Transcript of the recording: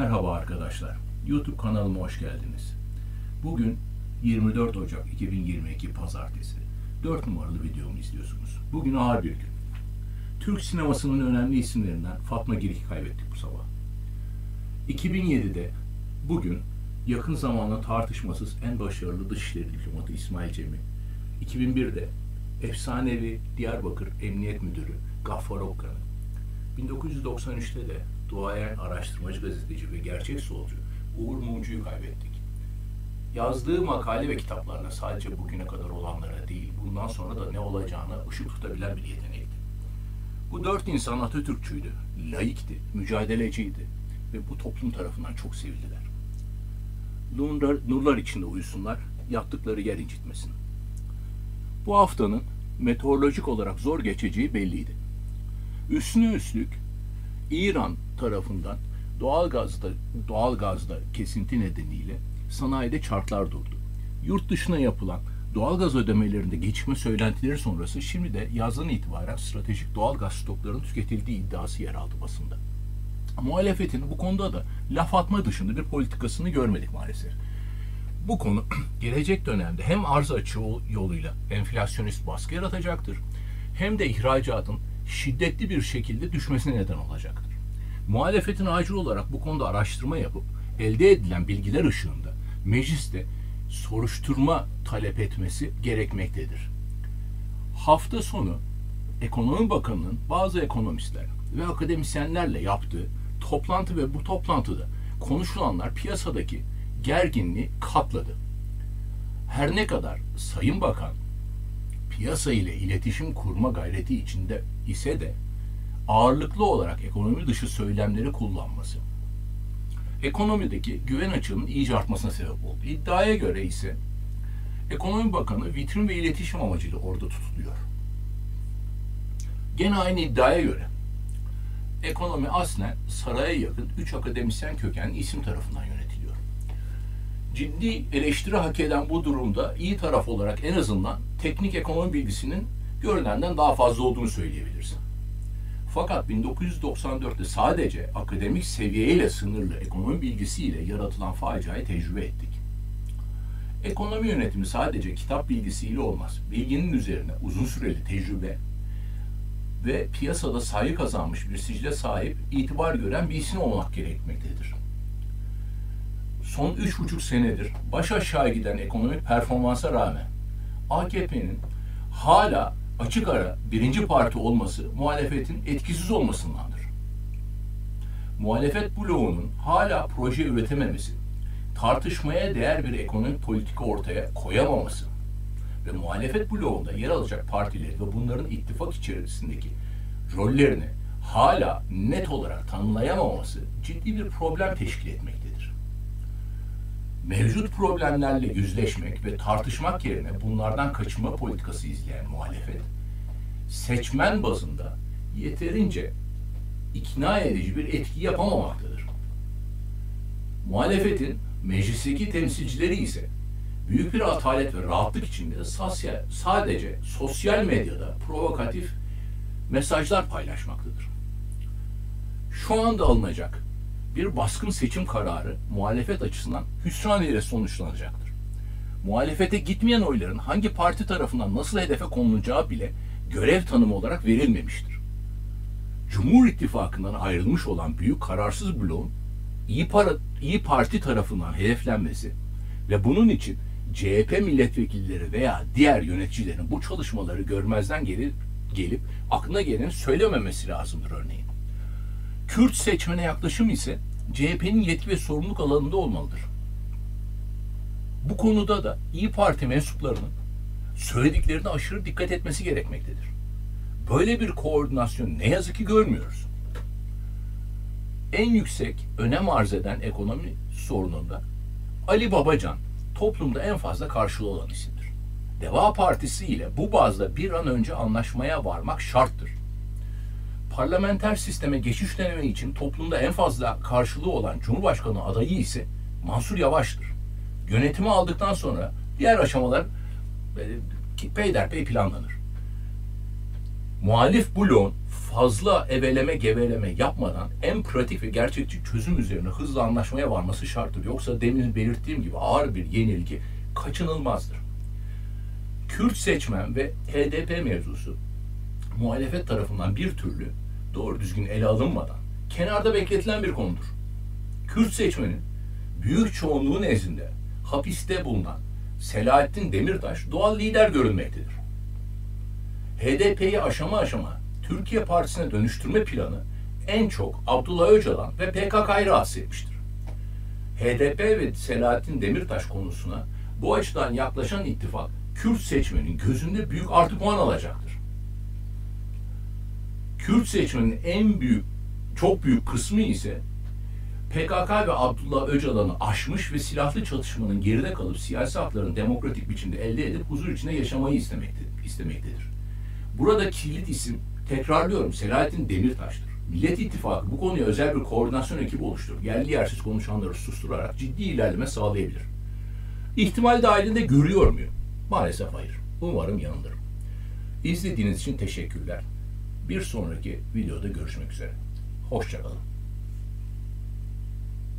Merhaba arkadaşlar. YouTube kanalıma hoş geldiniz. Bugün 24 Ocak 2022 Pazartesi. 4 numaralı videomu izliyorsunuz. Bugün ağır bir gün. Türk sinemasının önemli isimlerinden Fatma Girik'i kaybettik bu sabah. 2007'de bugün yakın zamanda tartışmasız en başarılı dışişleri diplomatı İsmail Cem'i, 2001'de efsanevi Diyarbakır Emniyet Müdürü Gaffar Okkan'ı, 1993'te de duayen araştırmacı gazeteci ve gerçek solcu Uğur Mumcu'yu kaybettik. Yazdığı makale ve kitaplarına sadece bugüne kadar olanlara değil, bundan sonra da ne olacağına ışık tutabilen bir yetenekti. Bu dört insan Atatürkçüydü, laikti, mücadeleciydi ve bu toplum tarafından çok sevildiler. Nurlar, nurlar içinde uyusunlar, yattıkları yer incitmesin. Bu haftanın meteorolojik olarak zor geçeceği belliydi. Üstüne üstlük İran tarafından doğal gazda doğal gazda kesinti nedeniyle sanayide çarklar durdu. Yurt dışına yapılan doğal gaz ödemelerinde geçme söylentileri sonrası şimdi de yazdan itibaren stratejik doğal gaz stoklarının tüketildiği iddiası yer aldı basında. Muhalefetin bu konuda da laf atma dışında bir politikasını görmedik maalesef. Bu konu gelecek dönemde hem arz açığı yoluyla enflasyonist baskı yaratacaktır hem de ihracatın şiddetli bir şekilde düşmesine neden olacaktır. Muhalefetin acil olarak bu konuda araştırma yapıp elde edilen bilgiler ışığında mecliste soruşturma talep etmesi gerekmektedir. Hafta sonu Ekonomi Bakanı'nın bazı ekonomistler ve akademisyenlerle yaptığı toplantı ve bu toplantıda konuşulanlar piyasadaki gerginliği katladı. Her ne kadar Sayın Bakan piyasa ile iletişim kurma gayreti içinde ise de ağırlıklı olarak ekonomi dışı söylemleri kullanması ekonomideki güven açığının iyice artmasına sebep oldu. İddiaya göre ise Ekonomi Bakanı vitrin ve iletişim amacıyla orada tutuluyor. Gene aynı iddiaya göre ekonomi aslen saraya yakın üç akademisyen kökenli isim tarafından yönetiliyor. Ciddi eleştiri hak eden bu durumda iyi taraf olarak en azından teknik ekonomi bilgisinin görünenden daha fazla olduğunu söyleyebilirsin. Fakat 1994'te sadece akademik seviyeyle sınırlı ekonomi bilgisiyle yaratılan faciayı tecrübe ettik. Ekonomi yönetimi sadece kitap bilgisiyle olmaz. Bilginin üzerine uzun süreli tecrübe ve piyasada sayı kazanmış bir sicle sahip, itibar gören bir isim olmak gerekmektedir. Son üç buçuk senedir baş aşağı giden ekonomik performansa rağmen AKP'nin hala açık ara birinci parti olması muhalefetin etkisiz olmasındandır. Muhalefet bloğunun hala proje üretememesi, tartışmaya değer bir ekonomik politika ortaya koyamaması ve muhalefet bloğunda yer alacak partileri ve bunların ittifak içerisindeki rollerini hala net olarak tanımlayamaması ciddi bir problem teşkil etmektedir. Mevcut problemlerle yüzleşmek ve tartışmak yerine bunlardan kaçınma politikası izleyen muhalefet, seçmen bazında yeterince ikna edici bir etki yapamamaktadır. Muhalefetin meclisteki temsilcileri ise büyük bir atalet ve rahatlık içinde sadece sosyal medyada provokatif mesajlar paylaşmaktadır. Şu anda alınacak bir baskın seçim kararı muhalefet açısından hüsran ile sonuçlanacaktır. Muhalefete gitmeyen oyların hangi parti tarafından nasıl hedefe konulacağı bile görev tanımı olarak verilmemiştir. Cumhur İttifakı'ndan ayrılmış olan büyük kararsız bloğun İyi, para, İyi Parti tarafından hedeflenmesi ve bunun için CHP milletvekilleri veya diğer yöneticilerin bu çalışmaları görmezden gelip, gelip aklına gelen söylememesi lazımdır örneğin. Kürt seçmene yaklaşım ise CHP'nin yetki ve sorumluluk alanında olmalıdır. Bu konuda da İyi Parti mensuplarının söylediklerine aşırı dikkat etmesi gerekmektedir. Böyle bir koordinasyon ne yazık ki görmüyoruz. En yüksek önem arz eden ekonomi sorununda Ali Babacan toplumda en fazla karşılığı olan isimdir. Deva Partisi ile bu bazda bir an önce anlaşmaya varmak şarttır. Parlamenter sisteme geçiş dönemi için toplumda en fazla karşılığı olan Cumhurbaşkanı adayı ise Mansur Yavaş'tır. Yönetimi aldıktan sonra diğer aşamalar e, peyderpey planlanır. Muhalif bloğun fazla eveleme geveleme yapmadan en pratik ve gerçekçi çözüm üzerine hızlı anlaşmaya varması şarttır. Yoksa demin belirttiğim gibi ağır bir yenilgi kaçınılmazdır. Kürt seçmen ve HDP mevzusu muhalefet tarafından bir türlü doğru düzgün ele alınmadan kenarda bekletilen bir konudur. Kürt seçmenin büyük çoğunluğu nezdinde hapiste bulunan Selahattin Demirtaş doğal lider görünmektedir. HDP'yi aşama aşama Türkiye Partisi'ne dönüştürme planı en çok Abdullah Öcalan ve PKK'yı rahatsız etmiştir. HDP ve Selahattin Demirtaş konusuna bu açıdan yaklaşan ittifak Kürt seçmenin gözünde büyük artı puan alacaktır. Kürt seçmenin en büyük, çok büyük kısmı ise PKK ve Abdullah Öcalan'ı aşmış ve silahlı çatışmanın geride kalıp siyasi haklarını demokratik biçimde elde edip huzur içinde yaşamayı istemektedir. Burada kilit isim, tekrarlıyorum, Selahattin Demirtaş'tır. Millet İttifakı bu konuya özel bir koordinasyon ekibi oluşturup yerli yersiz konuşanları susturarak ciddi ilerleme sağlayabilir. İhtimal dahilinde görüyor muyum? Maalesef hayır. Umarım yanılırım. İzlediğiniz için teşekkürler. Bir sonraki videoda görüşmek üzere. Hoşçakalın.